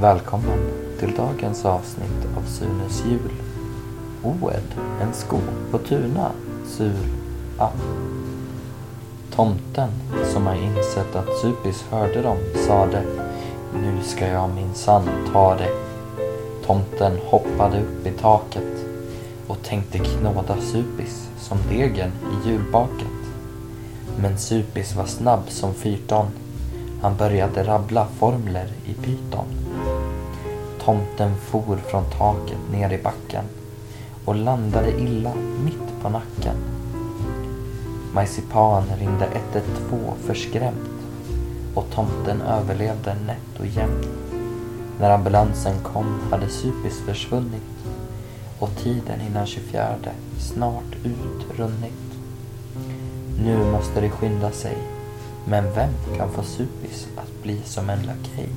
Välkommen till dagens avsnitt av Sunes jul. Oed, en sko på tuna, sur, a. Tomten, som har insett att Supis hörde dem, sade Nu ska jag minsann ta det. Tomten hoppade upp i taket och tänkte knåda Supis som degen i julbaket. Men Supis var snabb som fyrton. Han började rabbla formler i pyton. Tomten for från taket ner i backen och landade illa mitt på nacken. Majsipan ringde 112 förskrämt och tomten överlevde nätt och jämnt. När ambulansen kom hade Supis försvunnit och tiden innan 24 snart utrunnit. Nu måste det skynda sig, men vem kan få Supis att bli som en lakej?